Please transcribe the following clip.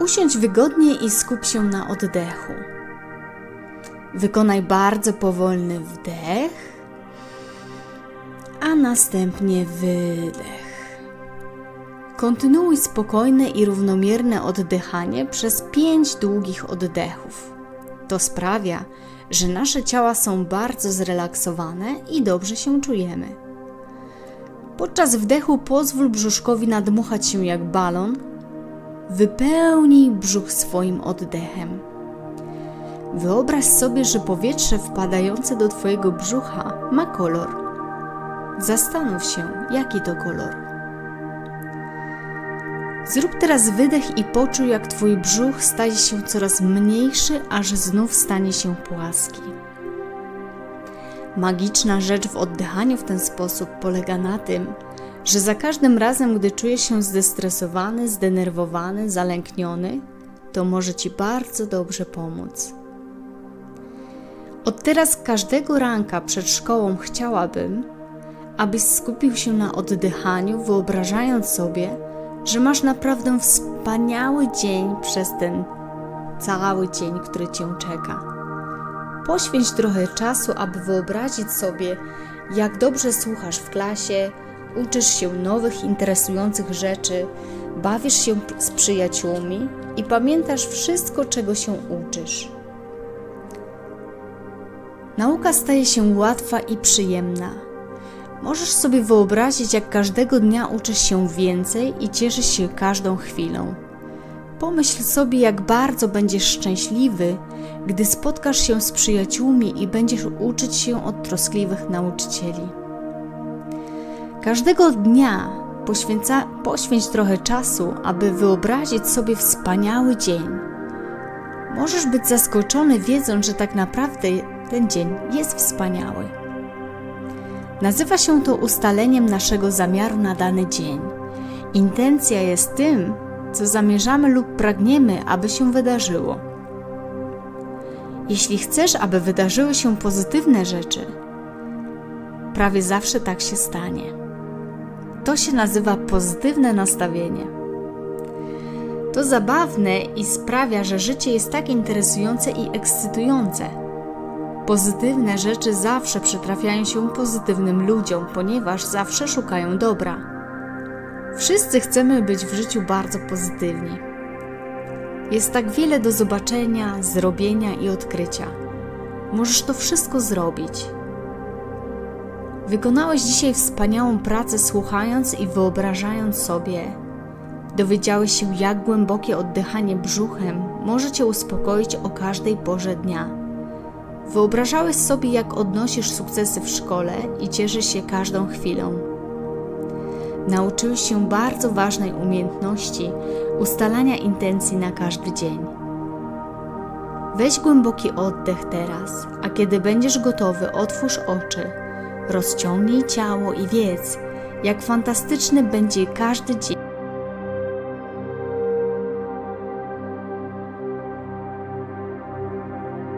Usiądź wygodnie i skup się na oddechu. Wykonaj bardzo powolny wdech, a następnie wydech. Kontynuuj spokojne i równomierne oddychanie przez pięć długich oddechów. To sprawia, że nasze ciała są bardzo zrelaksowane i dobrze się czujemy. Podczas wdechu pozwól brzuszkowi nadmuchać się jak balon. Wypełnij brzuch swoim oddechem. Wyobraź sobie, że powietrze wpadające do Twojego brzucha ma kolor. Zastanów się, jaki to kolor. Zrób teraz wydech i poczuj, jak Twój brzuch staje się coraz mniejszy, aż znów stanie się płaski. Magiczna rzecz w oddychaniu w ten sposób polega na tym, że za każdym razem, gdy czujesz się zdestresowany, zdenerwowany, zalękniony, to może Ci bardzo dobrze pomóc. Od teraz każdego ranka przed szkołą chciałabym, abyś skupił się na oddychaniu, wyobrażając sobie, że masz naprawdę wspaniały dzień przez ten cały dzień, który Cię czeka. Poświęć trochę czasu, aby wyobrazić sobie, jak dobrze słuchasz w klasie, uczysz się nowych, interesujących rzeczy, bawisz się z przyjaciółmi i pamiętasz wszystko, czego się uczysz. Nauka staje się łatwa i przyjemna. Możesz sobie wyobrazić, jak każdego dnia uczysz się więcej i cieszysz się każdą chwilą. Pomyśl sobie, jak bardzo będziesz szczęśliwy, gdy spotkasz się z przyjaciółmi i będziesz uczyć się od troskliwych nauczycieli. Każdego dnia poświęca, poświęć trochę czasu, aby wyobrazić sobie wspaniały dzień. Możesz być zaskoczony, wiedząc, że tak naprawdę ten dzień jest wspaniały. Nazywa się to ustaleniem naszego zamiaru na dany dzień. Intencja jest tym, co zamierzamy lub pragniemy, aby się wydarzyło. Jeśli chcesz, aby wydarzyły się pozytywne rzeczy, prawie zawsze tak się stanie. To się nazywa pozytywne nastawienie. To zabawne i sprawia, że życie jest tak interesujące i ekscytujące. Pozytywne rzeczy zawsze przytrafiają się pozytywnym ludziom, ponieważ zawsze szukają dobra. Wszyscy chcemy być w życiu bardzo pozytywni. Jest tak wiele do zobaczenia, zrobienia i odkrycia. Możesz to wszystko zrobić. Wykonałeś dzisiaj wspaniałą pracę, słuchając i wyobrażając sobie. Dowiedziałeś się, jak głębokie oddychanie brzuchem może Cię uspokoić o każdej porze dnia. Wyobrażałeś sobie, jak odnosisz sukcesy w szkole i cieszysz się każdą chwilą. Nauczyłeś się bardzo ważnej umiejętności ustalania intencji na każdy dzień. Weź głęboki oddech teraz, a kiedy będziesz gotowy, otwórz oczy, rozciągnij ciało i wiedz, jak fantastyczny będzie każdy dzień.